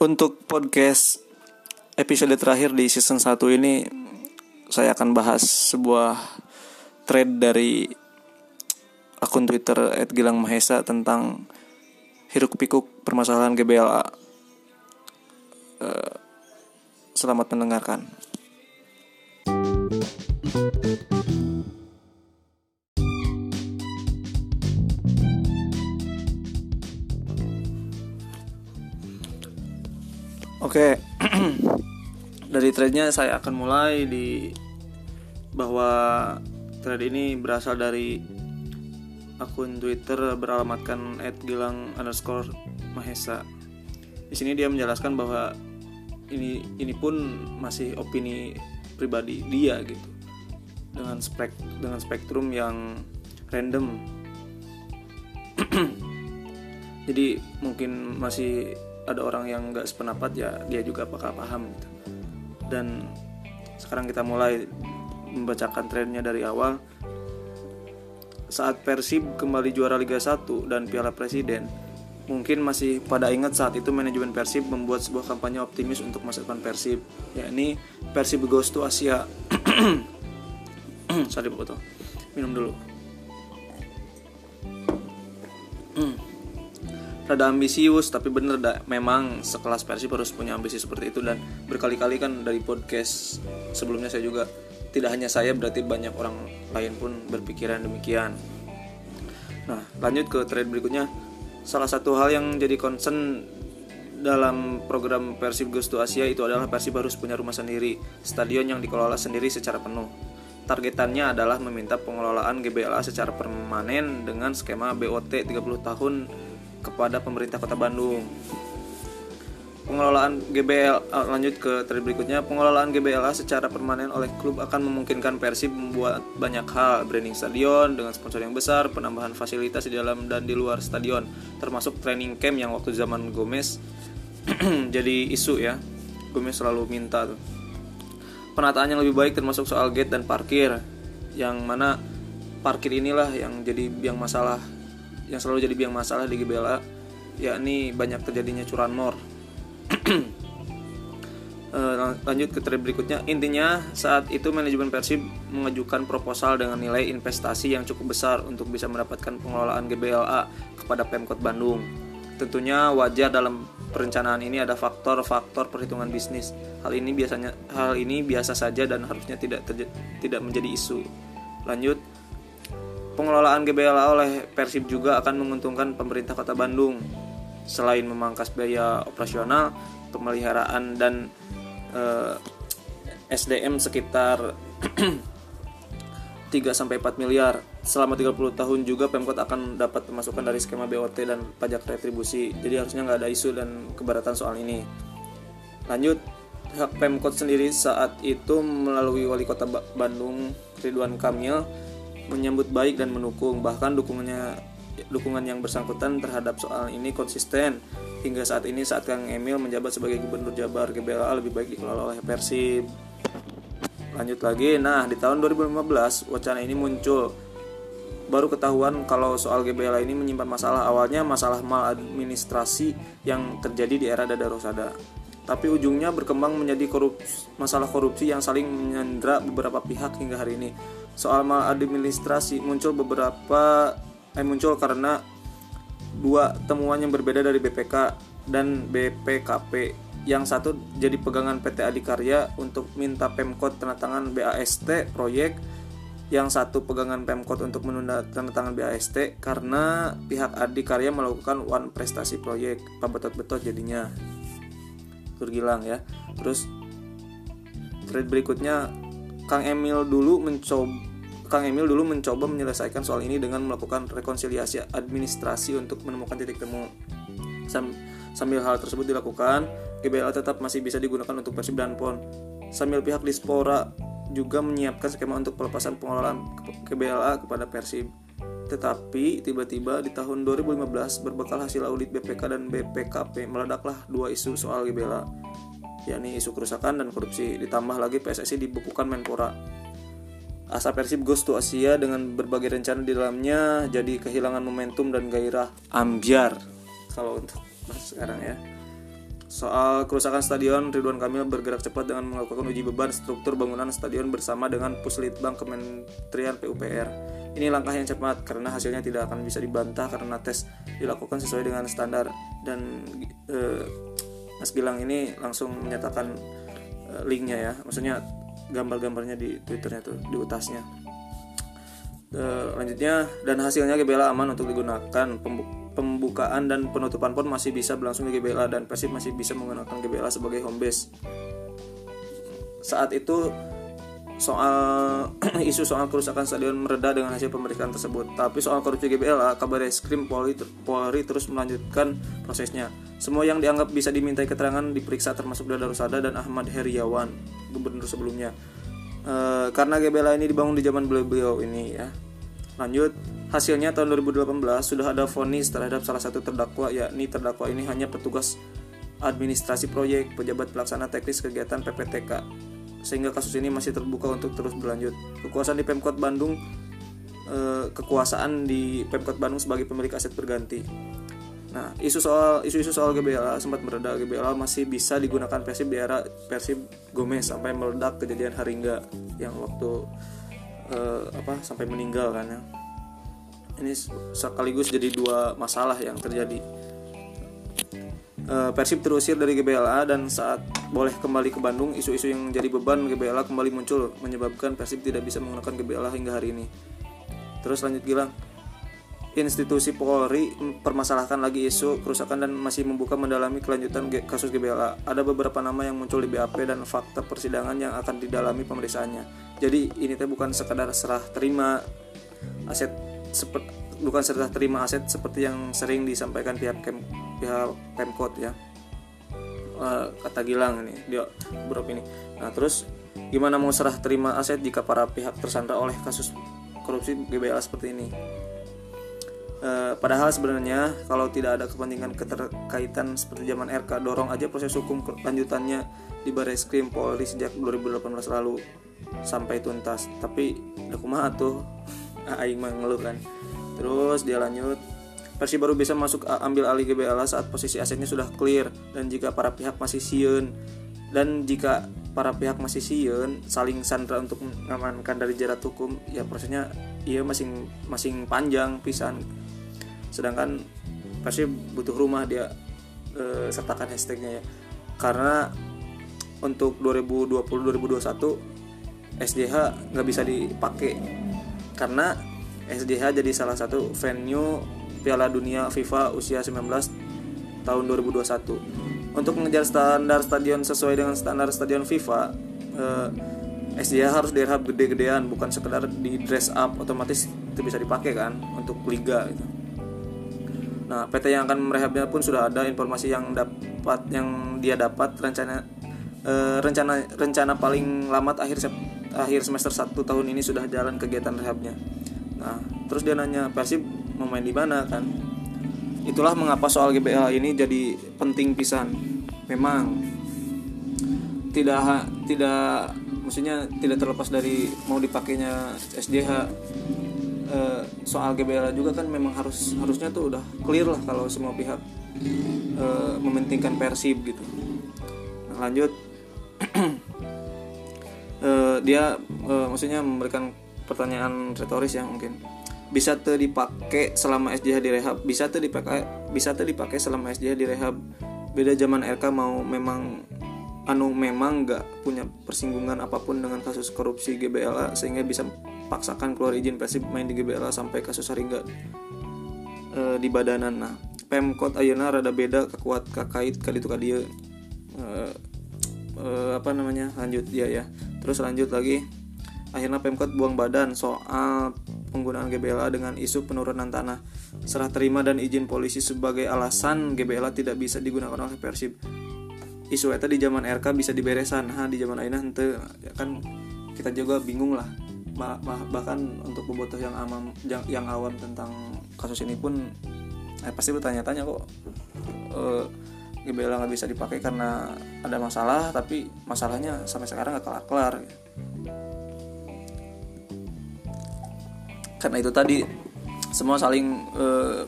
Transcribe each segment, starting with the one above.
Untuk podcast episode terakhir di season 1 ini saya akan bahas sebuah thread dari akun Twitter @gilang_mahesa tentang hiruk pikuk permasalahan GBLA. Uh, selamat mendengarkan. Oke, dari threadnya saya akan mulai di bahwa thread ini berasal dari akun Twitter beralamatkan @gilang underscore mahesa. Di sini dia menjelaskan bahwa ini ini pun masih opini pribadi dia gitu dengan spek dengan spektrum yang random. Jadi mungkin masih ada orang yang nggak sependapat ya dia juga bakal paham gitu. Dan sekarang kita mulai membacakan trennya dari awal. Saat Persib kembali juara Liga 1 dan Piala Presiden mungkin masih pada ingat saat itu manajemen Persib membuat sebuah kampanye optimis untuk masa depan Persib yakni Persib Goes to Asia. Sorry foto minum dulu rada ambisius tapi bener dah memang sekelas Persib harus punya ambisi seperti itu. Dan berkali-kali kan dari podcast sebelumnya saya juga tidak hanya saya berarti banyak orang lain pun berpikiran demikian. Nah lanjut ke thread berikutnya. Salah satu hal yang jadi concern dalam program Persib Goes to Asia itu adalah Persib harus punya rumah sendiri, stadion yang dikelola sendiri secara penuh. Targetannya adalah meminta pengelolaan GBLA secara permanen dengan skema BOT 30 tahun kepada pemerintah Kota Bandung. Pengelolaan GBL ah, lanjut ke tadi berikutnya, pengelolaan GBLA secara permanen oleh klub akan memungkinkan Persib membuat banyak hal, branding stadion dengan sponsor yang besar, penambahan fasilitas di dalam dan di luar stadion, termasuk training camp yang waktu zaman Gomez jadi isu ya. Gomez selalu minta tuh. Penataan yang lebih baik termasuk soal gate dan parkir, yang mana parkir inilah yang jadi yang masalah yang selalu jadi biang masalah di GBLA yakni banyak terjadinya curanmor eh, lanjut ke thread berikutnya. Intinya saat itu manajemen Persib mengajukan proposal dengan nilai investasi yang cukup besar untuk bisa mendapatkan pengelolaan GBLA kepada Pemkot Bandung. Tentunya wajar dalam perencanaan ini ada faktor-faktor perhitungan bisnis. Hal ini biasanya hal ini biasa saja dan harusnya tidak tidak menjadi isu. Lanjut Pengelolaan GBLA oleh Persib juga akan menguntungkan pemerintah Kota Bandung. Selain memangkas biaya operasional, pemeliharaan dan eh, SDM sekitar 3 sampai 4 miliar. Selama 30 tahun juga Pemkot akan dapat pemasukan dari skema BOT dan pajak retribusi. Jadi harusnya nggak ada isu dan keberatan soal ini. Lanjut, hak Pemkot sendiri saat itu melalui Wali Kota Bandung Ridwan Kamil menyambut baik dan mendukung. Bahkan dukungannya dukungan yang bersangkutan terhadap soal ini konsisten. Hingga saat ini saat Kang Emil menjabat sebagai gubernur Jabar GBLA lebih baik dikelola oleh Persib. Lanjut lagi. Nah di tahun 2015 wacana ini muncul. Baru ketahuan kalau soal GBLA ini menyimpan masalah. Awalnya masalah maladministrasi yang terjadi di era Dada Rosada. Tapi ujungnya berkembang menjadi korups, masalah korupsi yang saling menyandra beberapa pihak hingga hari ini. Soal maladministrasi muncul beberapa eh muncul karena dua temuan yang berbeda dari BPK dan BPKP. Yang satu jadi pegangan PT Adikarya untuk minta Pemkot tanda tangan BAST proyek. Yang satu pegangan Pemkot untuk menunda tanda tangan BAST karena pihak Adikarya melakukan one prestasi proyek. Pak Betot-betot jadinya Gilang ya. Terus thread berikutnya Kang Emil dulu mencoba Kang Emil dulu mencoba menyelesaikan soal ini dengan melakukan rekonsiliasi administrasi untuk menemukan titik temu. Sam, sambil hal tersebut dilakukan, GBLA tetap masih bisa digunakan untuk Persib dan PON. Sambil pihak Dispora juga menyiapkan skema untuk pelepasan pengelolaan GBLA kepada Persib. Tetapi tiba-tiba di tahun 2015 berbekal hasil audit BPK dan BPKP meledaklah dua isu soal GBLA yakni isu kerusakan dan korupsi ditambah lagi PSSI dibukukan Menpora Asa Persib goes to Asia dengan berbagai rencana di dalamnya jadi kehilangan momentum dan gairah ambiar. Kalau untuk sekarang ya. Soal kerusakan stadion, Ridwan Kamil bergerak cepat dengan melakukan uji beban struktur bangunan stadion bersama dengan Puslitbang Kementerian PUPR. Ini langkah yang cepat karena hasilnya tidak akan bisa dibantah karena tes dilakukan sesuai dengan standar. Dan eh, Mas Gilang ini langsung menyatakan eh, linknya ya, maksudnya gambar-gambarnya di twitternya tuh di utasnya. Eh, lanjutnya dan hasilnya GBLA aman untuk digunakan pembukaan dan penutupan pun masih bisa berlangsung di GBLA dan Persib masih bisa menggunakan GBLA sebagai home base. Saat itu soal isu soal kerusakan stadion mereda dengan hasil pemeriksaan tersebut. Tapi soal korupsi GBLA, kabar eskrim Polri, Polri terus melanjutkan prosesnya. Semua yang dianggap bisa dimintai keterangan diperiksa termasuk Dada Rusada dan Ahmad Heriawan, gubernur sebelumnya. E, karena GBLA ini dibangun di zaman beliau-beliau ini ya. Lanjut, hasilnya tahun 2018 sudah ada vonis terhadap salah satu terdakwa yakni terdakwa ini hanya petugas administrasi proyek, pejabat pelaksana teknis kegiatan PPTK. Sehingga kasus ini masih terbuka untuk terus berlanjut. Kekuasaan di Pemkot Bandung e, kekuasaan di Pemkot Bandung sebagai pemilik aset berganti. Nah, isu soal isu-isu soal GBLA sempat meredak. GBLA masih bisa digunakan Persib di Persib Gomez sampai meledak kejadian Haringga yang waktu uh, apa sampai meninggal kan ya ini sekaligus jadi dua masalah yang terjadi Persib terusir dari GBLA dan saat boleh kembali ke Bandung isu-isu yang jadi beban GBLA kembali muncul menyebabkan Persib tidak bisa menggunakan GBLA hingga hari ini terus lanjut Gilang institusi Polri permasalahkan lagi isu kerusakan dan masih membuka mendalami kelanjutan kasus GBLA. Ada beberapa nama yang muncul di BAP dan fakta persidangan yang akan didalami pemeriksaannya. Jadi ini teh bukan sekadar serah terima aset seperti bukan serah terima aset seperti yang sering disampaikan pihak pihak Pemkot ya. Uh, kata Gilang ini dia ini. Nah, terus gimana mau serah terima aset jika para pihak tersandra oleh kasus korupsi GBLA seperti ini? E, padahal sebenarnya kalau tidak ada kepentingan keterkaitan seperti zaman RK, dorong aja proses hukum lanjutannya di Baris Krim Polri sejak 2018 lalu sampai tuntas. Tapi aku mah tuh aing mengeluh kan. Terus dia lanjut Persib baru bisa masuk ambil alih GBLA saat posisi asetnya sudah clear dan jika para pihak masih siun. Dan jika para pihak masih siun saling sandra untuk mengamankan dari jerat hukum ya prosesnya iya masing masing panjang pisan. Sedangkan pasti butuh rumah dia e, sertakan hashtagnya ya. Karena untuk 2020-2021 SDH nggak bisa dipakai. Karena SDH jadi salah satu venue Piala Dunia FIFA usia 19 tahun 2021 untuk mengejar standar stadion sesuai dengan standar stadion FIFA eh, SDH harus direhab gede-gedean bukan sekedar di dress up otomatis itu bisa dipakai kan untuk liga gitu. Nah, PT yang akan merehabnya pun sudah ada informasi yang dapat yang dia dapat rencana e, rencana rencana paling lambat akhir akhir semester 1 tahun ini sudah jalan kegiatan rehabnya. Nah, terus dia nanya Persib mau main di mana kan? Itulah mengapa soal GBL ini jadi penting pisan. Memang tidak tidak maksudnya tidak terlepas dari mau dipakainya SDH uh, soal GBLA juga kan memang harus harusnya tuh udah clear lah kalau semua pihak uh, mementingkan Persib gitu. Nah, lanjut uh, dia maksudnya memberikan pertanyaan retoris yang mungkin bisa tuh dipakai selama SJH direhab bisa tuh dipakai bisa tuh dipakai selama SJH direhab beda zaman RK mau memang anu memang nggak punya persinggungan apa pun dengan kasus korupsi GBLA sehingga bisa paksakan keluar izin Persib main di GBLA sampai kasus Haringga e, di badanan. Nah Pemkot Ayana rada beda kekuat kakait kali itu kali e, e, apa namanya? Lanjut ya ya terus lanjut lagi. Akhirnya Pemkot buang badan soal penggunaan GBLA dengan isu penurunan tanah. Serah terima dan izin polisi sebagai alasan GBLA tidak bisa digunakan oleh Persib. Isu itu di zaman RK bisa diberesan. Ha di zaman Aina ente ya kan kita juga bingung lah. Bah, bah, bahkan untuk bobotoh yang amam yang, yang awam tentang kasus ini pun eh, pasti bertanya-tanya kok uh, eh, GBL nggak bisa dipakai karena ada masalah tapi masalahnya sampai sekarang nggak kelar-kelar karena itu tadi semua saling uh,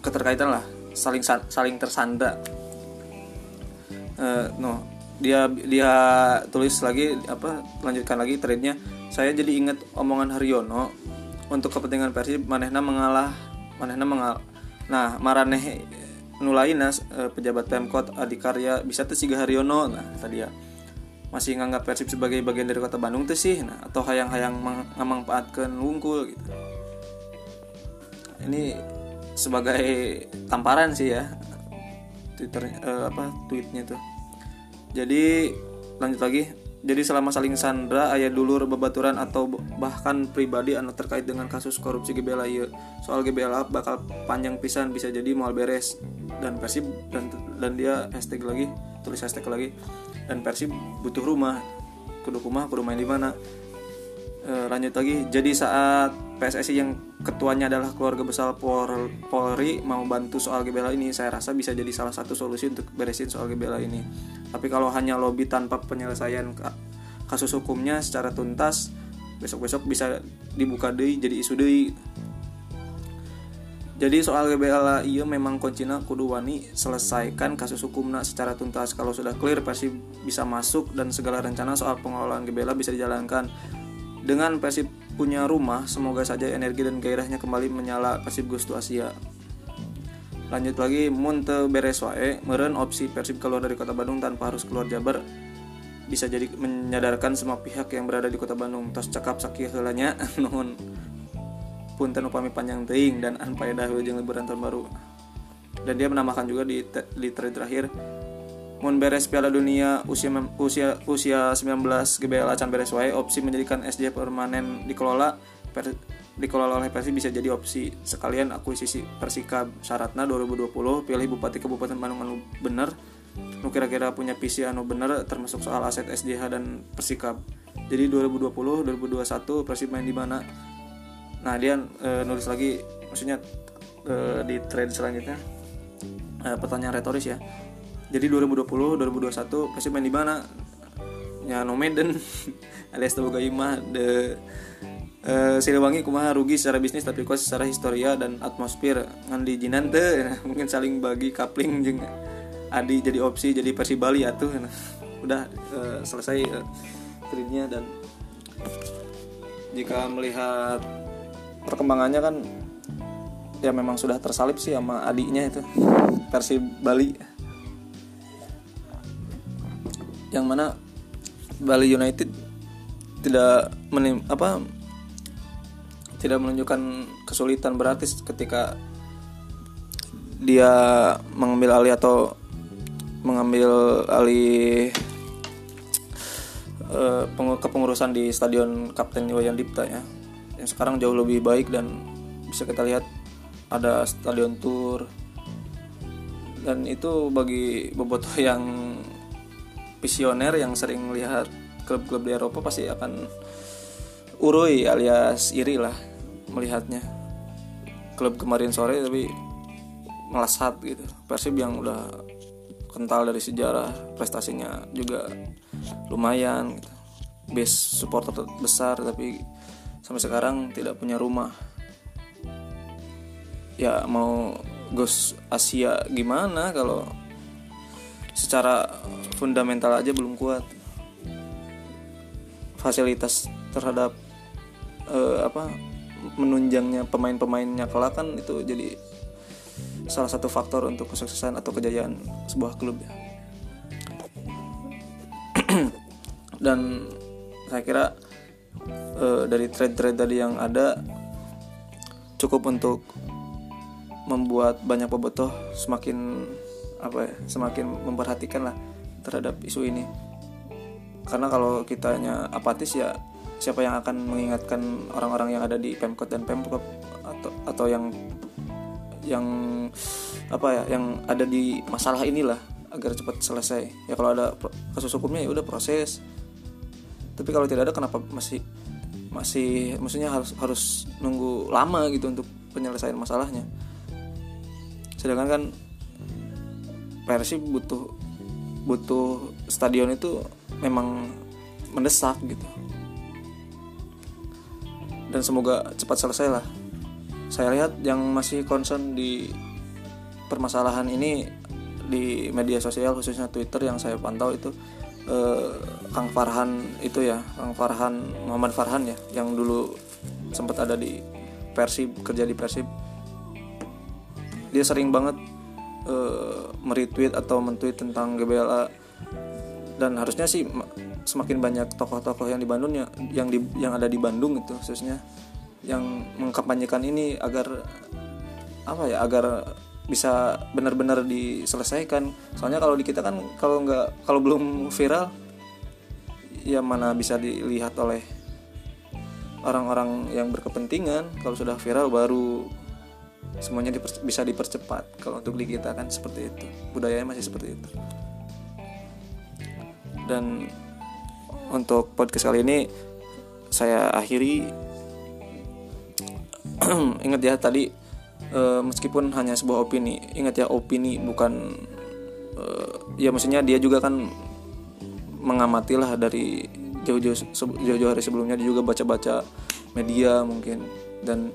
keterkaitan lah. Saling saling tersandra. Uh, no. Dia dia tulis lagi apa lanjutkan lagi threadnya saya jadi ingat omongan Haryono untuk kepentingan Persib manehna mengalah manehna mengal nah maraneh nulaina uh, pejabat Pemkot Adikarya bisa tuh siga Haryono? Nah tadi ya masih nganggap Persib sebagai bagian dari kota Bandung tuh sih? Nah atau hayang-hayang memanfaatkan wungkul gitu ini sebagai tamparan sih ya Twitter uh, apa tweetnya tuh. Jadi lanjut lagi. Jadi selama saling sandra ayah dulu bebaturan atau bahkan pribadi anu terkait dengan kasus korupsi GBLA iya. soal GBLA bakal panjang pisan bisa jadi mau beres. Dan Persib dan dan dia hashtag lagi tulis hashtag lagi. Dan Persib butuh rumah. Kudu rumah kudu main di mana. E, lanjut lagi. Jadi saat PSSI yang ketuanya adalah keluarga besar Polri mau bantu soal GBLA ini saya rasa bisa jadi salah satu solusi untuk beresin soal GBLA ini. Tapi kalau hanya lobby tanpa penyelesaian kasus hukumnya secara tuntas besok-besok bisa dibuka deh jadi isu deh jadi soal GBLA iya memang kuncinya kudu wani selesaikan kasus hukumnya secara tuntas. Kalau sudah clear pasti bisa masuk dan segala rencana soal pengelolaan GBLA bisa dijalankan. Dengan Persib punya rumah, semoga saja energi dan gairahnya kembali menyala Persib Gustu Asia. Lanjut lagi, Munte beres wae, meren opsi Persib keluar dari kota Bandung tanpa harus keluar Jabar bisa jadi menyadarkan semua pihak yang berada di kota Bandung. Tos cakap sakit helanya, nuhun punten upami panjang teing dan anpai dahulu jeung liburan tahun baru. Dan dia menambahkan juga di di terakhir, Mun beres Piala Dunia usia usia usia 19 GBL acan beres wae opsi menjadikan SJ permanen dikelola per, dikelola oleh Persib bisa jadi opsi. Sekalian akuisisi Persikab syaratnya 2020 pilih bupati kabupaten Bandung anu bener nu kira-kira punya visi anu bener termasuk soal aset SDH dan Persikab jadi 2020 2021 Persib main di mana? Nah dia e, nulis lagi maksudnya e, di trade selanjutnya. E, pertanyaan retoris ya jadi 2020 2021 pasti main di mana? Ya Nomaden alias Toba Imah de uh, Siliwangi kumaha rugi secara bisnis tapi kok secara historia dan atmosfer. Ngan di jinan teh nah, mungkin saling bagi coupling jeng Adi jadi opsi jadi versi Bali atuh nah, udah uh, selesai uh, dan jika melihat perkembangannya kan ya memang sudah tersalip sih sama adiknya itu versi Bali yang mana Bali United tidak menim, apa tidak menunjukkan kesulitan berarti ketika dia mengambil alih atau mengambil alih uh, kepengurusan di stadion Kapten Iwayan Dipta ya yang sekarang jauh lebih baik dan bisa kita lihat ada stadion tour. Dan itu bagi bobotoh yang visioner yang sering melihat klub-klub di Eropa pasti akan urui alias iri lah melihatnya. Klub kemarin sore tapi melesat gitu. Persib yang udah kental dari sejarah prestasinya juga lumayan gitu. base supporter besar tapi sampai sekarang tidak punya rumah. Ya mau Gus Asia gimana kalau secara fundamental aja belum kuat. Fasilitas terhadap uh, apa menunjangnya pemain-pemainnya kelak kan itu jadi salah satu faktor untuk kesuksesan atau kejayaan sebuah klub ya. Dan saya kira uh, dari trade-trade tadi yang ada cukup untuk membuat banyak bobotoh semakin apa ya semakin memperhatikan lah terhadap isu ini. Karena kalau kitanya apatis ya siapa yang akan mengingatkan orang-orang yang ada di pemkot dan pemprov atau atau yang yang apa ya yang ada di masalah inilah agar cepat selesai. Ya kalau ada kasus hukumnya ya udah proses. Tapi kalau tidak ada kenapa masih masih maksudnya harus harus nunggu lama gitu untuk penyelesaian masalahnya? Sedangkan kan Persib butuh butuh stadion itu memang mendesak gitu. Dan semoga cepat selesai lah. Saya lihat yang masih concern di permasalahan ini di media sosial khususnya Twitter yang saya pantau itu eh, Kang Farhan itu ya Kang Farhan Muhammad Farhan ya yang dulu sempat ada di Persib kerja di Persib. Dia sering banget eh, meretweet atau mentweet tentang GBLA dan harusnya sih semakin banyak tokoh-tokoh yang di Bandung ya, yang di yang ada di Bandung itu khususnya. Yang mengkampanyekan ini agar apa ya agar bisa benar-benar diselesaikan. Soalnya kalau di kita kan kalau nggak kalau belum viral ya mana bisa dilihat oleh orang-orang yang berkepentingan. Kalau sudah viral baru semuanya diper, bisa dipercepat. Kalau untuk di kita kan seperti itu. Budayanya masih seperti itu. Dan untuk podcast kali ini saya akhiri. Ingat ya tadi uh, meskipun hanya sebuah opini ingat ya opini bukan uh, ya maksudnya dia juga kan mengamati lah dari jauh-jauh jauh-jauh hari sebelumnya. Dia juga baca-baca media mungkin. Dan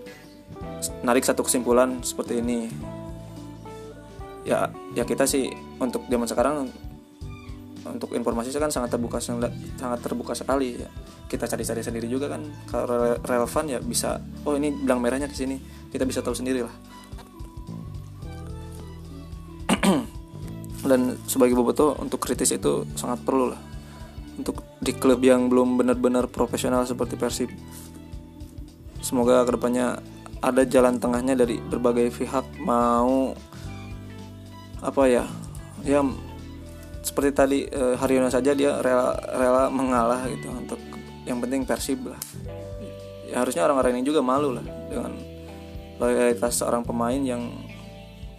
narik satu kesimpulan seperti ini. Ya ya kita sih untuk zaman sekarang untuk informasi kan sangat terbuka sangat terbuka sekali ya. Kita cari-cari sendiri juga kan. Kalau relevan ya bisa oh ini bilang merahnya di sini. Kita bisa tahu sendiri lah dan sebagai boboto untuk kritis itu sangat perlu lah untuk di klub yang belum benar-benar profesional seperti Persib semoga ke depannya ada jalan tengahnya dari berbagai pihak mau apa ya ya seperti tadi uh, Haryono saja dia rela rela mengalah gitu untuk yang penting Persib lah. Ya harusnya orang-orang ini juga malu lah dengan loyalitas seorang pemain yang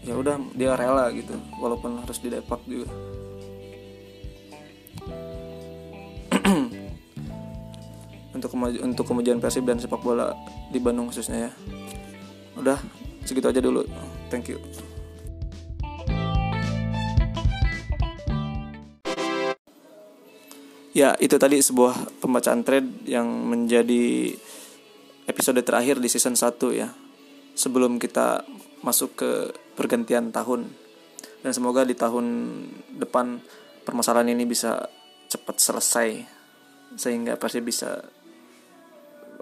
ya udah dia rela gitu walaupun harus di Depak juga. Untuk kemaju untuk kemajuan Persib dan sepak bola di Bandung khususnya ya udah segitu aja dulu thank you Ya, itu tadi sebuah pembacaan thread yang menjadi episode terakhir di season 1 ya. Sebelum kita masuk ke pergantian tahun. Dan semoga di tahun depan permasalahan ini bisa cepat selesai sehingga pasti bisa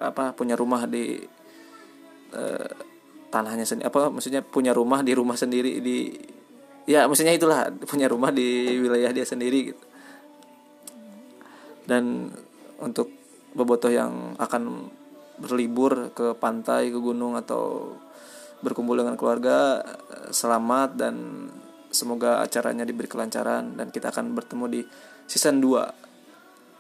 apa punya rumah di uh, tanahnya sendiri apa maksudnya punya rumah di rumah sendiri di ya maksudnya itulah punya rumah di wilayah dia sendiri gitu. Dan untuk bobotoh yang akan berlibur ke pantai ke gunung atau berkumpul dengan keluarga selamat dan semoga acaranya diberi kelancaran dan kita akan bertemu di season 2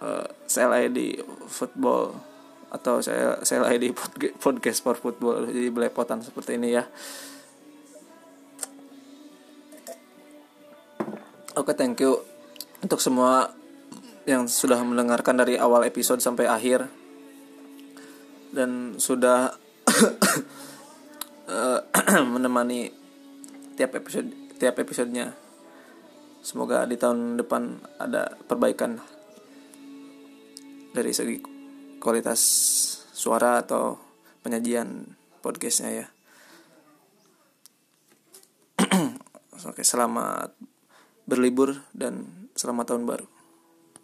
uh, CLID football atau saya CLID podcast for football jadi belepotan seperti ini ya. Oke okay, thank you untuk semua yang sudah mendengarkan dari awal episode sampai akhir. Dan sudah eh, menemani tiap episode tiap episodenya. Semoga di tahun depan ada perbaikan dari segi kualitas suara atau penyajian podcastnya ya. Oke selamat berlibur dan selamat tahun baru